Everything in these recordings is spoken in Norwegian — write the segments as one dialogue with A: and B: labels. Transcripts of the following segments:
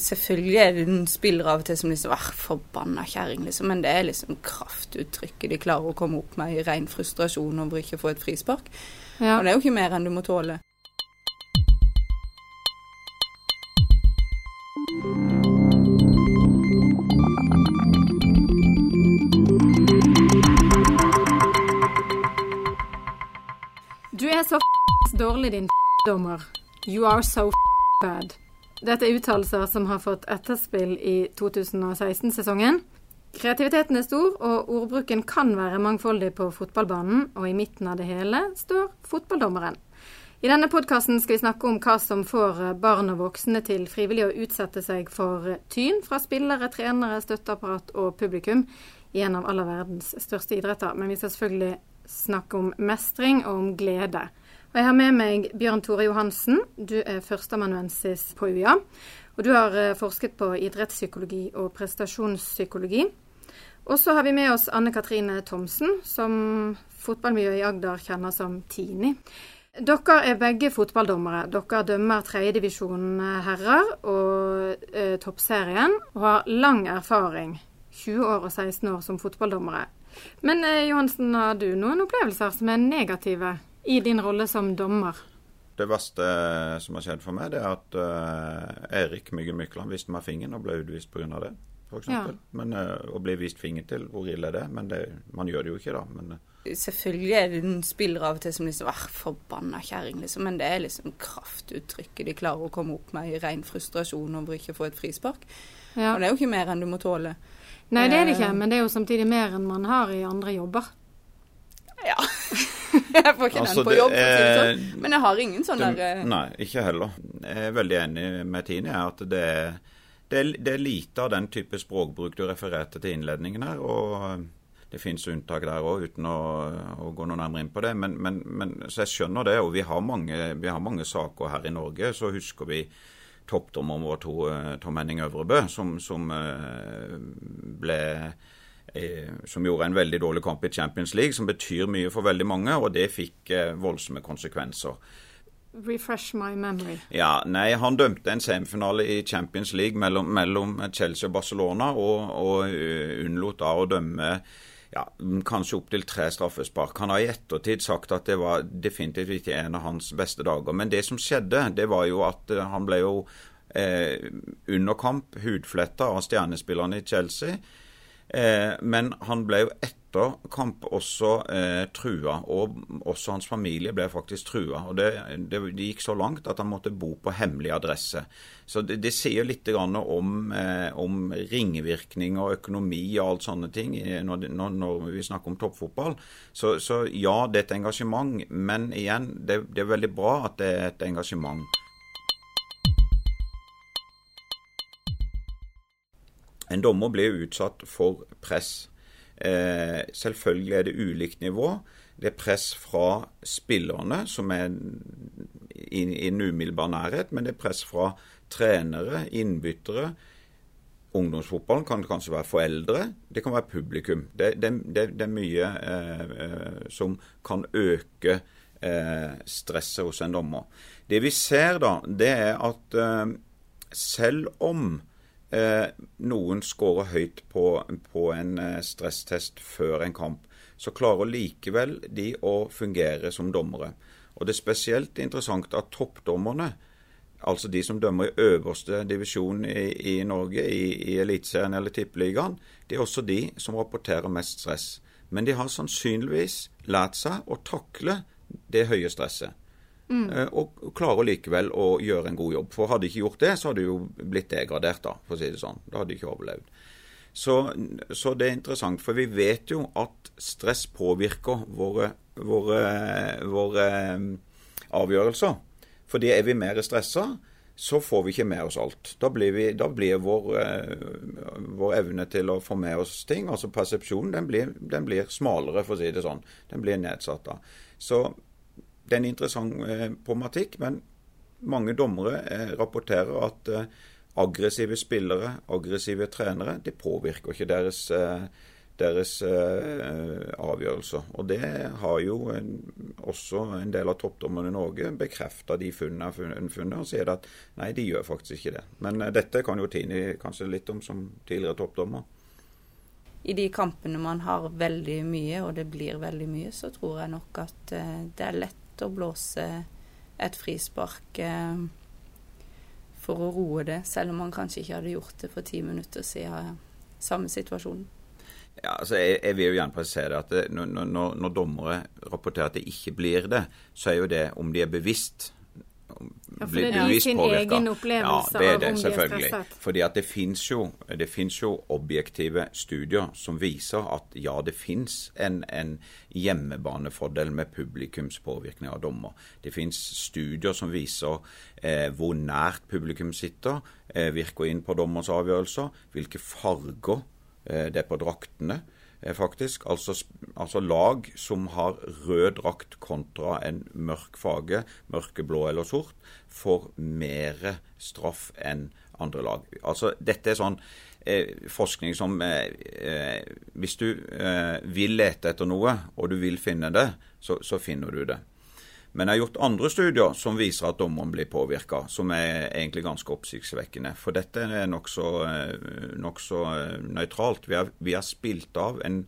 A: Selvfølgelig er det en spiller av og til som liksom Åh, forbanna kjerring, liksom. Men det er liksom kraftuttrykket de klarer å komme opp med i ren frustrasjon over ikke å få et frispark.
B: Ja.
A: Og det er jo ikke mer enn du må tåle.
B: Du er så dårlig, din dommer. You are so bad. Dette er uttalelser som har fått etterspill i 2016-sesongen. Kreativiteten er stor, og ordbruken kan være mangfoldig på fotballbanen, og i midten av det hele står fotballdommeren. I denne podkasten skal vi snakke om hva som får barn og voksne til frivillig å utsette seg for tyn fra spillere, trenere, støtteapparat og publikum i en av aller verdens største idretter. Men vi skal selvfølgelig snakke om mestring og om glede. Jeg har med meg Bjørn Tore Johansen. Du er førsteamanuensis på UiA. Og du har eh, forsket på idrettspsykologi og prestasjonspsykologi. Og så har vi med oss Anne Katrine Thomsen, som fotballmiljøet i Agder kjenner som Tini. Dere er begge fotballdommere. Dere dømmer tredjedivisjon herrer og eh, toppserien, og har lang erfaring, 20 år og 16 år, som fotballdommere. Men eh, Johansen, har du noen opplevelser som er negative i din rolle som dommer?
C: Det verste som har skjedd for meg, det er at uh, Erik Myggen Mykland viste meg fingeren og ble utvist pga. det. For eksempel. men, uh, å bli vist finger til, hvor ille er det? Men det, man gjør det jo ikke, da. Men, uh,
A: Selvfølgelig er det en spiller av og til som liksom ah, forbanna kjerring, liksom. Men det er liksom kraftuttrykket de klarer å komme opp med i ren frustrasjon over ikke å få et frispark.
B: Ja.
A: Og det er jo ikke mer enn du må tåle.
B: Nei, det er det ikke,
A: Eh,
B: men det er jo samtidig mer enn man har i andre jobber.
A: Ja. jeg får ikke
C: Altså,
A: den på jobb, for å si det sånn. Men jeg har ingen sånn der eh,
C: nei, ikke heller. Jeg er veldig enig med Tine i at det er, det, er, det er lite av den type språkbruk du refererte til i innledningen her. og det finnes unntak der òg, uten å, å gå noe nærmere inn på det. Men, men, men, så jeg skjønner det. Og vi har, mange, vi har mange saker her i Norge. Så husker vi toppdommeren vår, to, Tom Henning Øvrebø, som, som eh, ble eh, som gjorde en veldig dårlig kamp i Champions League, som betyr mye for veldig mange, og det fikk eh, voldsomme konsekvenser.
B: Refresh my memory.
C: Ja, nei, Han dømte en semifinale i Champions League mellom, mellom Chelsea og Barcelona, og, og uh, unnlot da å dømme ja, kanskje opptil tre straffespark. Han har i ettertid sagt at det var definitivt ikke en av hans beste dager. Men det som skjedde, det var jo at han ble jo eh, under kamp hudfletta av stjernespillerne i Chelsea. Eh, men han ble jo etter kamp også eh, trua, og også hans familie ble faktisk trua. og det, det, det, gikk så langt at han måtte bo på hemmelig adresse. Så det, det sier litt om, eh, om ringvirkninger og økonomi og alt sånne ting når, når, når vi snakker om toppfotball. Så, så, ja, det er et engasjement, men igjen, det, det er veldig bra at det er et engasjement. En dommer blir utsatt for press. Eh, selvfølgelig er det ulikt nivå. Det er press fra spillerne, som er i, i en umiddelbar nærhet, men det er press fra trenere, innbyttere. Ungdomsfotballen kan kanskje være foreldre, det kan være publikum. Det, det, det, det er mye eh, som kan øke eh, stresset hos en dommer. Det vi ser da, det er at eh, selv om Eh, noen scorer høyt på, på en eh, stresstest før en kamp, så klarer likevel de å fungere som dommere. Og Det er spesielt interessant at toppdommerne, altså de som dømmer i øverste divisjon i, i Norge, i, i Eliteserien eller Tippeligaen, det er også de som rapporterer mest stress. Men de har sannsynligvis lært seg å takle det høye stresset. Mm. Og klarer likevel å gjøre en god jobb. For hadde de ikke gjort det, så hadde de jo blitt degradert, da, for å si det sånn. Da hadde de ikke overlevd. Så, så, det er interessant, for vi vet jo at stress påvirker våre, våre, våre avgjørelser. Fordi er vi mer stressa, så får vi ikke med oss alt. Da blir, vi, da blir vår, vår, evne til å få med oss ting, altså persepsjonen, den blir, den blir smalere, for å si det sånn. Den blir nedsatt da. Så det er en interessant eh, problematikk, men mange dommere eh, rapporterer at eh, aggressive spillere, aggressive trenere, det påvirker ikke deres deres eh, avgjørelser. Og det har jo en, også en del av toppdommerne i Norge bekrefta de funnene, funnene, og sier at nei, de gjør faktisk ikke det. Men eh, dette kan jo Tini kanskje litt om som tidligere toppdommer.
A: I de kampene man har veldig mye, og det blir veldig mye, så tror jeg nok at eh, det er lett å blåse et frispark eh, for å roe det, selv om man kanskje ikke hadde gjort det for ti minutter siden samme situasjon.
C: Ja, altså jeg, jeg, vil jo gjerne presisere at det, når, når, når, dommere rapporterer at det ikke blir det, så er jo det om de er bevisst
B: ja, for det er sin påvirket. egen opplevelse
C: ja, det er det, selvfølgelig. Fordi at det fins jo, jo, objektive studier som viser at ja, det fins en, en, hjemmebanefordel med publikums påvirkning av dommer. Det fins studier som viser eh, hvor nært publikum sitter, eh, virker inn på dommers avgjørelser, hvilke farger eh, det er på draktene. Eh, faktisk. Altså, altså, lag som har rød drakt kontra en mørk fage, mørkeblå eller sort, får mer straff enn andre lag. Altså, dette er sånn eh, forskning som eh, eh, Hvis du eh, vil lete etter noe, og du vil finne det, så, så finner du det. Men jeg har gjort andre studier som viser at dommeren blir påvirka, som er egentlig ganske oppsiktsvekkende. For dette er nokså nok så eh, nøytralt. Vi har, vi har spilt av en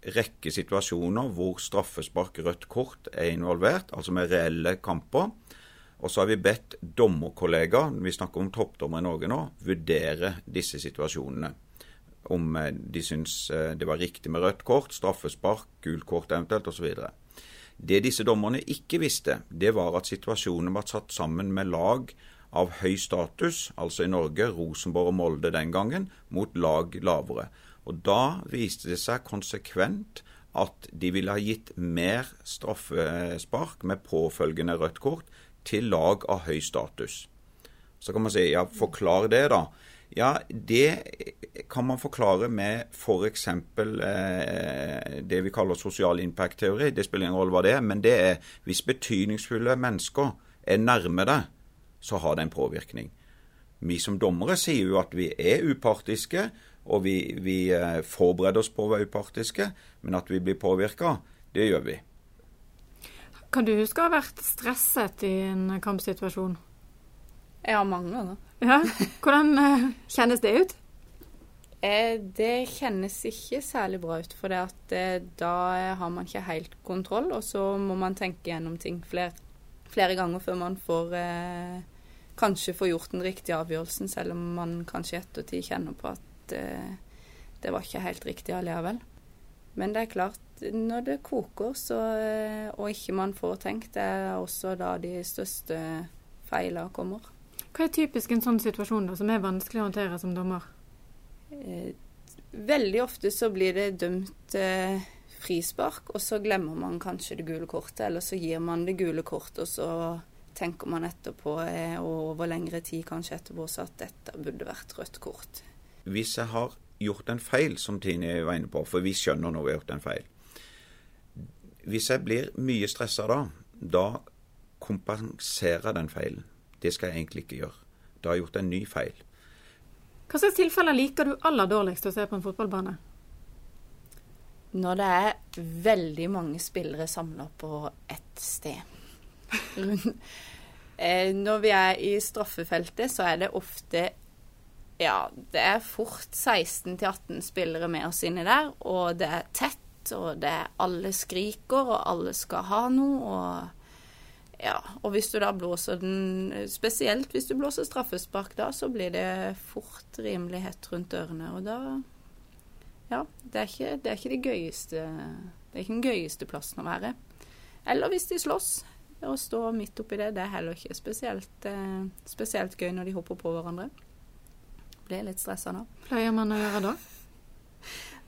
C: rekke situasjoner hvor straffespark, rødt kort er involvert, altså med reelle kamper. Og så har vi bedt dommerkollegaer, vi snakker om toppdommere i Norge nå, vurdere disse situasjonene. Om eh, de syns eh, det var riktig med rødt kort, straffespark, gult kort eventuelt osv. Det disse dommerne ikke visste, det var at situasjonen var satt sammen med lag av høy status, altså i Norge Rosenborg og Molde den gangen, mot lag lavere. Og Da viste det seg konsekvent at de ville ha gitt mer straffespark med påfølgende rødt kort til lag av høy status. Så kan man si ja, forklar det, da. Ja, det kan man forklare med f.eks. For eh, det vi kaller sosial impact-teori. Det spiller ingen rolle hva det er, men det er hvis betydningsfulle mennesker er nærme deg, så har det en påvirkning. Vi som dommere sier jo at vi er upartiske, og vi, vi eh, forbereder oss på å være upartiske, men at vi blir påvirka, det gjør vi.
B: Kan du huske å ha vært stresset i en kampsituasjon?
A: Ja, mange ganger.
B: Ja, Hvordan uh, kjennes det ut?
A: Eh, det kjennes ikke særlig bra ut, for det eh, da har man ikke helt kontroll. Og så må man tenke gjennom ting flere, flere ganger før man får eh, kanskje får gjort den riktige avgjørelsen, selv om man kanskje i ettertid kjenner på at eh, det var ikke helt riktig allikevel. Men det er klart, når det koker så, eh, og ikke man får tenkt, det er også da de største feilene kommer.
B: Hva er typisk en sånn situasjon da, som er vanskelig å håndtere som dommer?
A: Eh, veldig ofte så blir det dømt eh, frispark, og så glemmer man kanskje det gule kortet. Eller så gir man det gule kortet, og så tenker man etterpå, eh, og over lengre tid kanskje etterpå, så at dette burde vært rødt kort.
C: Hvis jeg har gjort en feil, som Tine var inne på, for vi skjønner når vi har gjort en feil Hvis jeg blir mye stressa da, da kompenserer den feilen. Det skal jeg egentlig ikke gjøre. Da har jeg gjort en ny feil.
B: Hva slags tilfeller liker du aller dårligst å se på en fotballbane?
A: Når det er veldig mange spillere samla på ett sted. Eh, når vi er i straffefeltet, så er det ofte Ja, det er fort 16-18 spillere med oss inni der, og det er tett, og det er alle skriker, og alle skal ha noe, og ja, og hvis du da blåser den Spesielt hvis du blåser straffespark da, så blir det fort rimelig hett rundt ørene. Og da Ja, det er ikke, det er ikke de gøyeste Det er ikke den gøyeste plassen å være. Eller hvis de slåss. Å stå midt oppi det, det er heller ikke spesielt, eh, spesielt gøy når de hopper på hverandre. Blir litt stressa nå.
B: Pleier man å gjøre da?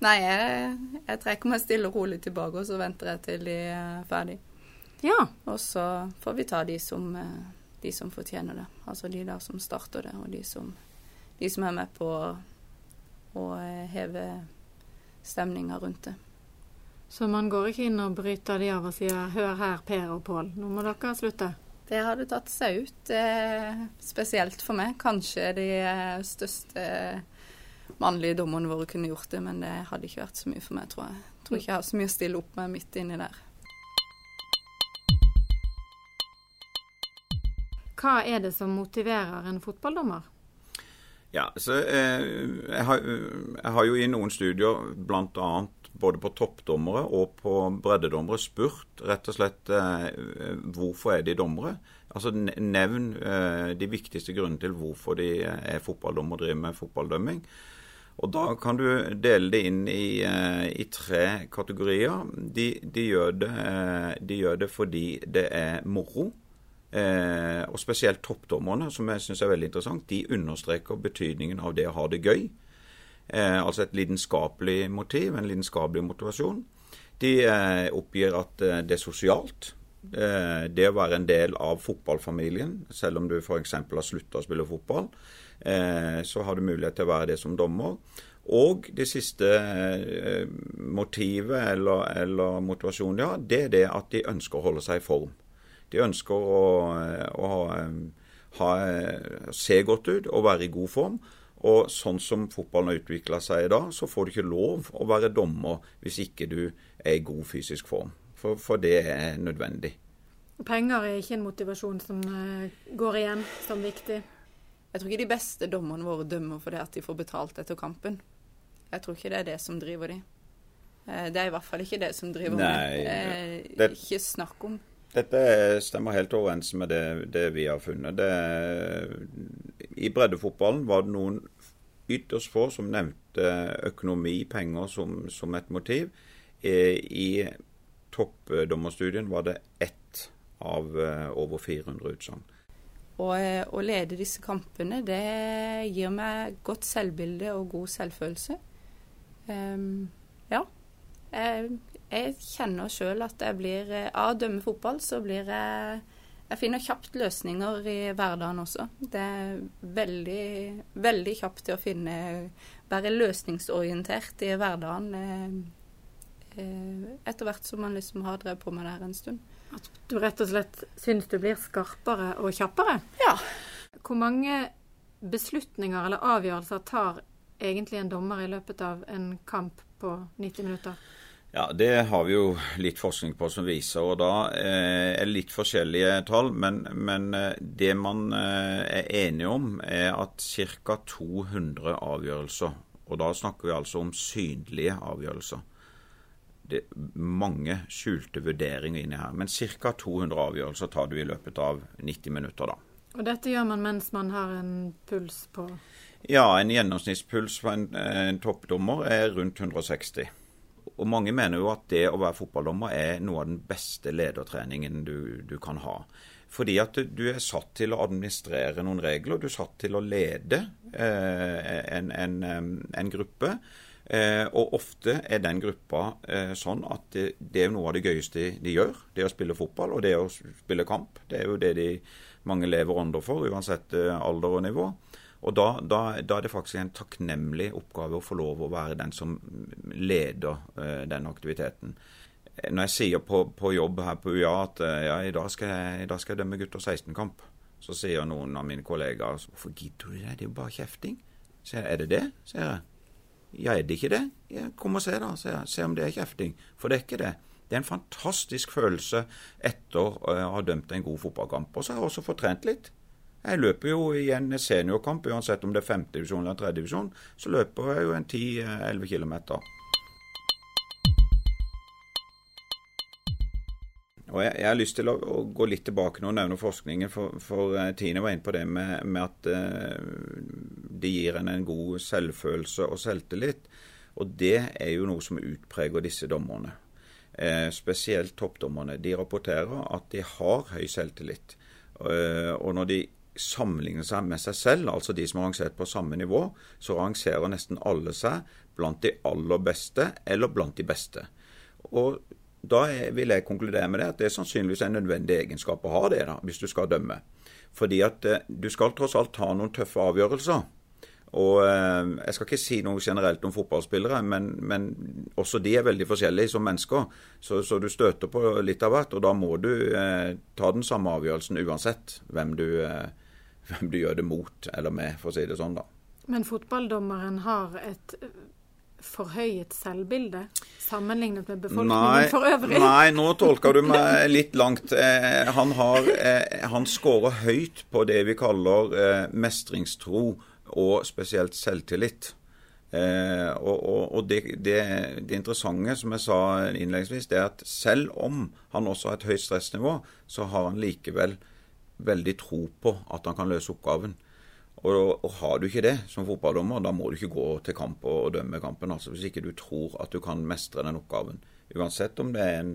A: Nei, jeg, jeg trekker meg stille og rolig tilbake, og så venter jeg til de er ferdig.
B: Ja.
A: Og så får vi ta de som, eh, de som fortjener det. Altså de der som starter det, og de som, de som er med på å å heve stemninga rundt det.
B: Så man går ikke inn og bryter de av og sier 'hør her, Per og Pål, nå må dere slutte'?
A: Det hadde tatt seg ut, eh, spesielt for meg. Kanskje de største mannlige dommerne våre kunne gjort det, men det hadde ikke vært så mye for meg, tror jeg. Jeg tror ikke jeg har så mye å stille opp med midt inni der.
B: Hva er det som motiverer en fotballdommer?
C: Ja, så eh, jeg, har, jeg, har, jo i noen studier, bl.a. både på toppdommere og på breddedommere, spurt rett og slett eh, hvorfor er de dommere. Altså Nevn eh, de viktigste grunnene til hvorfor de er fotballdommer og driver med fotballdømming. Og Da kan du dele det inn i, eh, i tre kategorier. De, de, gjør det, eh, de gjør det fordi det er moro. Eh, og spesielt toppdommerne, som jeg syns er veldig interessant, de understreker betydningen av det å ha det gøy. Eh, altså et lidenskapelig motiv, en lidenskapelig motivasjon. De eh, oppgir at eh, det er sosialt. Eh, det å være en del av fotballfamilien, selv om du f.eks. har slutta å spille fotball, eh, så har du mulighet til å være det som dommer. Og det siste motivet eller, eller motivasjonen, ja, det er det at de ønsker å holde seg i form. De ønsker å, å ha, se godt ut og være i god form. Og sånn som fotballen har utvikla seg i dag, så får du ikke lov å være dommer hvis ikke du er i god fysisk form. For, for det er nødvendig.
B: Penger er ikke en motivasjon som eh, går igjen som viktig?
A: Jeg tror ikke de beste dommerne våre dømmer fordi at de får betalt etter kampen. Jeg tror ikke det er det som driver de. Eh, det er i hvert fall ikke det som driver
C: Nei,
A: med. Eh, det... Ikke snakk om.
C: Dette stemmer helt overens med det, det vi har funnet. Det, I breddefotballen var det noen ytterst få som nevnte økonomi, penger, som, som et motiv. I toppdommerstudien var det ett av eh, over 400 utsagn.
A: Eh, å lede disse kampene, det gir meg godt selvbilde og god selvfølelse. Um, ja. Jeg jeg kjenner sjøl at jeg blir eh, Av å dømme fotball, så blir jeg Jeg finner kjapt løsninger i hverdagen også. Det er veldig, veldig kjapt til å finne Være løsningsorientert i hverdagen eh, eh, etter hvert som man liksom har drevet på med det her en stund.
B: At du rett og slett syns du blir skarpere og kjappere?
A: Ja.
B: Hvor mange beslutninger eller avgjørelser tar egentlig en dommer i løpet av en kamp på 90 minutter?
C: Ja, Det har vi jo litt forskning på som viser. og Da eh, er det litt forskjellige tall. Men, men eh, det man eh, er enige om, er at ca. 200 avgjørelser, og da snakker vi altså om synlige avgjørelser Det mange skjulte vurderinger inni her. Men ca. 200 avgjørelser tar du i løpet av 90 minutter, da.
B: Og dette gjør man mens man har en puls på
C: Ja, en gjennomsnittspuls på en, en toppdommer er rundt 160. Og mange mener jo at det å være fotballdommer er noe av den beste ledertreningen du, du, kan ha. Fordi at du er satt til å administrere noen regler. Du er satt til å lede eh, en, en, en, gruppe. Eh, og ofte er den gruppa eh, sånn at det, det, er noe av det gøyeste de gjør. Det å spille fotball og det å spille kamp. Det er jo det de mange lever ånder for, uansett eh, alder og nivå. Og da, da, da, er det faktisk en takknemlig oppgave å få lov å være den som leder uh, den aktiviteten. Når jeg sier på, på jobb her på UiA at uh, ja, i dag skal jeg, i dag skal jeg dømme gutter 16-kamp, så sier noen av mine kollegaer hvorfor gidder du det, det er jo bare kjefting. Så jeg, er det det? sier jeg. Ja, er det ikke det? Ja, kom og se, da. Se, se om det er kjefting. For det er ikke det. Det er en fantastisk følelse etter å ha dømt en god fotballkamp. Og så har jeg også fått trent litt. Jeg løper jo i en seniorkamp, uansett om det er femtedivisjon eller tredjedivisjon, så løper jeg jo en 10-11 km. Og jeg, jeg, har lyst til å, å, gå litt tilbake nå og nevne forskningen, for, for uh, Tine var inne på det med, med at eh, det gir en en god selvfølelse og selvtillit. Og det er jo noe som utpreger disse dommerne. Eh, spesielt toppdommerne. De rapporterer at de har høy selvtillit. og når de sammenligner seg med seg selv, altså de som har rangert på samme nivå, så rangerer nesten alle seg blant de aller beste eller blant de beste. Og da vil jeg konkludere med det at det er sannsynligvis en nødvendig egenskap å ha det, da, hvis du skal dømme. Fordi at eh, du skal tross alt ta noen tøffe avgjørelser. Og eh, Jeg skal ikke si noe generelt om fotballspillere, men, men også de er veldig forskjellige som mennesker. Så, så, du støter på litt av hvert, og da må du eh, ta den samme avgjørelsen uansett hvem du, eh, hvem du gjør det mot eller med, for å si det sånn. da.
B: Men fotballdommeren har et forhøyet selvbilde sammenlignet med befolkningen
C: Nei,
B: for øvrig?
C: nei, nå tolker du meg litt langt. Eh, han har, eh, han scorer høyt på det vi kaller eh, mestringstro og spesielt selvtillit. Eh, og, og, og det, det, det interessante, som jeg sa innledningsvis, det er at selv om han også har et høyt stressnivå, så har han likevel veldig tro på at han kan løse oppgaven. Og, og, har du ikke det som fotballdommer, da må du ikke gå til kamp og dømme kampen. altså Hvis ikke du tror at du kan mestre den oppgaven. Uansett om det er en,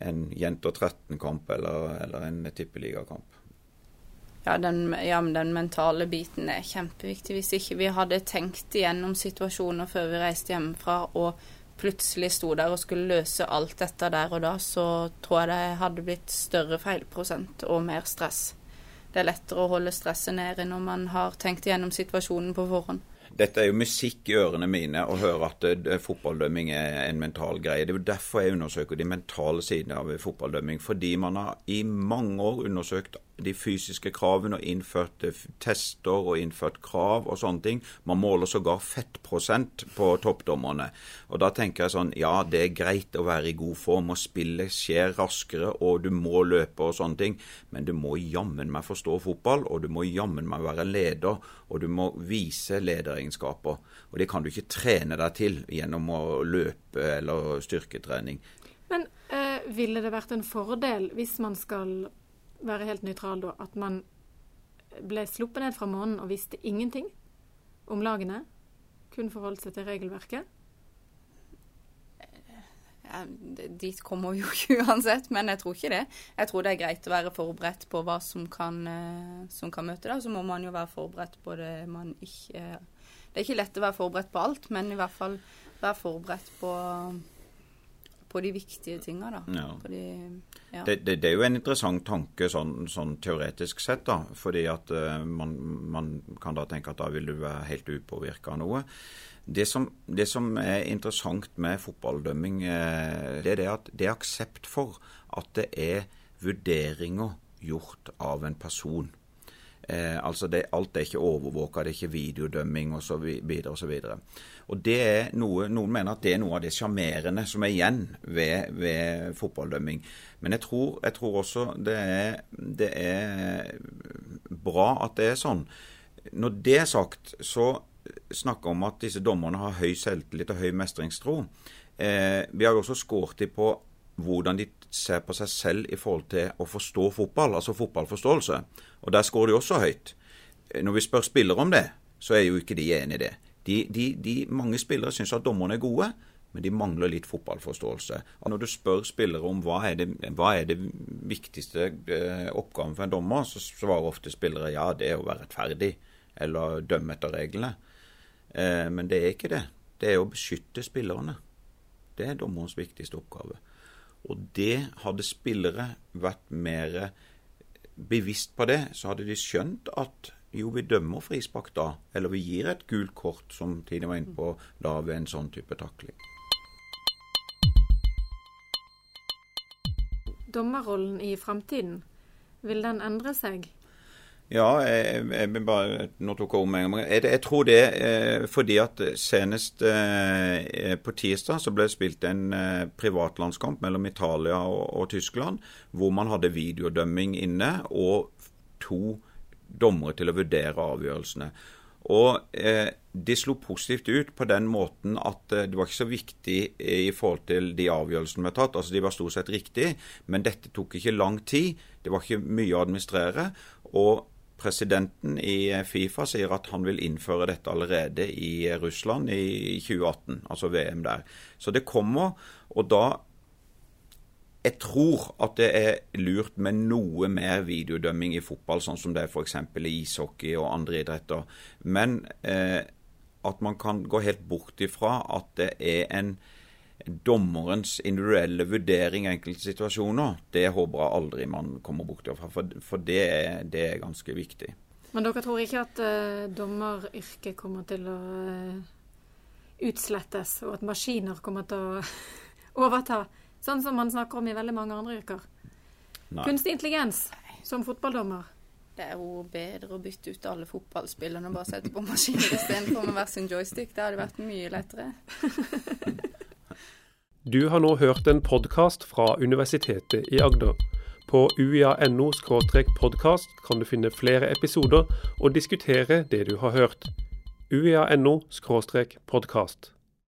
C: en jenter 13-kamp eller, eller, en tippeligakamp.
A: Ja, ja, men den mentale biten er kjempeviktig. Hvis ikke vi hadde tenkt igjennom situasjoner før vi reiste hjemmefra og plutselig sto der og skulle løse alt dette der og da, så tror jeg det hadde blitt større feilprosent og mer stress det er lettere å holde stresset nede når man har tenkt igjennom situasjonen på forhånd.
C: Dette er jo musikk i ørene mine å høre at fotballdømming er en mental greie. Det er jo derfor jeg undersøker de mentale sidene av fotballdømming. Fordi man har i mange år undersøkt de fysiske kravene og innført eh, tester og innført krav og sånne ting. Man måler sågar fettprosent på toppdommerne. Og da tenker jeg sånn Ja, det er greit å være i god form, og spillet skjer raskere, og du må løpe og sånne ting, men du må jammen meg forstå fotball, og du må jammen meg være leder, og du må vise lederegenskaper. Og det kan du ikke trene deg til gjennom å løpe eller styrketrening.
B: Men øh, ville det vært en fordel hvis man skal være helt nøytral da, at man ble sluppet ned fra månen og visste ingenting om lagene? Kun forholdt seg til regelverket?
A: Ja, dit kommer vi jo ikke uansett, men jeg tror ikke det. Jeg tror det er greit å være forberedt på hva som kan, eh, som kan møte deg. Så må man jo være forberedt på det man ikke Det er ikke lett å være forberedt på alt, men i hvert fall være forberedt på på de viktige tinga, da. Ja. De,
C: ja. det, det, det, er jo en interessant tanke sånn, sånn teoretisk sett, da. Fordi at uh, man, man, kan da tenke at da vil du være helt upåvirka av noe. Det som, det som, er interessant med fotballdømming, uh, det er det at det er aksept for at det er vurderinger gjort av en person. Eh, altså det, Alt er ikke overvåka, det er ikke videodømming osv. osv. Noe, Noen mener at det er noe av det sjarmerende som er igjen ved, ved fotballdømming. Men jeg tror, jeg tror også det er, det er, bra at det er sånn. Når det er sagt, så snakker om at disse dommerne har høy selvtillit og høy mestringstro. Eh, vi har jo også skåret dem på hvordan de ser på seg selv i forhold til å forstå fotball, altså fotballforståelse. Og der skårer de også høyt. Når vi spør spillere om det, så er jo ikke de enig i det. De, de, de, mange spillere syns at dommerne er gode, men de mangler litt fotballforståelse. Og når du spør spillere om hva er det, hva er det viktigste eh, oppgaven for en dommer, så svarer ofte spillere ja, det er å være rettferdig eller dømme etter reglene. Eh, men det er ikke det. Det er å beskytte spillerne. Det er dommerens viktigste oppgave. Og det hadde spillere vært mer bevisst på det, så hadde de skjønt at jo, vi dømmer frispark da, eller vi gir et gult kort, som Tine var inne på, da ved en sånn type takling.
B: Dommerrollen i framtiden, vil den endre seg?
C: Ja, jeg, jeg bare, nå tok jeg om en gang. Jeg, jeg, tror det eh, fordi at senest eh, på tirsdag så ble det spilt en eh, privatlandskamp mellom Italia og, og, Tyskland, hvor man hadde videodømming inne og to dommere til å vurdere avgjørelsene. Og eh, De slo positivt ut på den måten at eh, det var ikke så viktig i forhold til de avgjørelsene vi har tatt. Altså De var stort sett riktige, men dette tok ikke lang tid. Det var ikke mye å administrere. og Presidenten i Fifa sier at han vil innføre dette allerede i Russland i 2018, altså VM der. Så det kommer. Og da Jeg tror at det er lurt med noe mer videodømming i fotball, sånn som det er f.eks. i ishockey og andre idretter. Men eh, at man kan gå helt bort ifra at det er en dommerens individuelle vurdering i enkelte situasjoner, det håper jeg aldri man kommer bort fra. For, for det, er, det, er, ganske viktig.
B: Men dere tror ikke at uh, dommeryrket kommer til å uh, utslettes, og at maskiner kommer til å overta, sånn som man snakker om i veldig mange andre yrker? Nei. Kunstig intelligens som fotballdommer?
A: Det er jo bedre å bytte ut alle fotballspillerne og bare sette på maskiner istedenfor med hver sin joystick. Det hadde vært mye lettere.
D: Du har nå hørt en podkast fra Universitetet i Agder. På uia.no podkast kan du finne flere episoder og diskutere det du har hørt. uia.no podkast.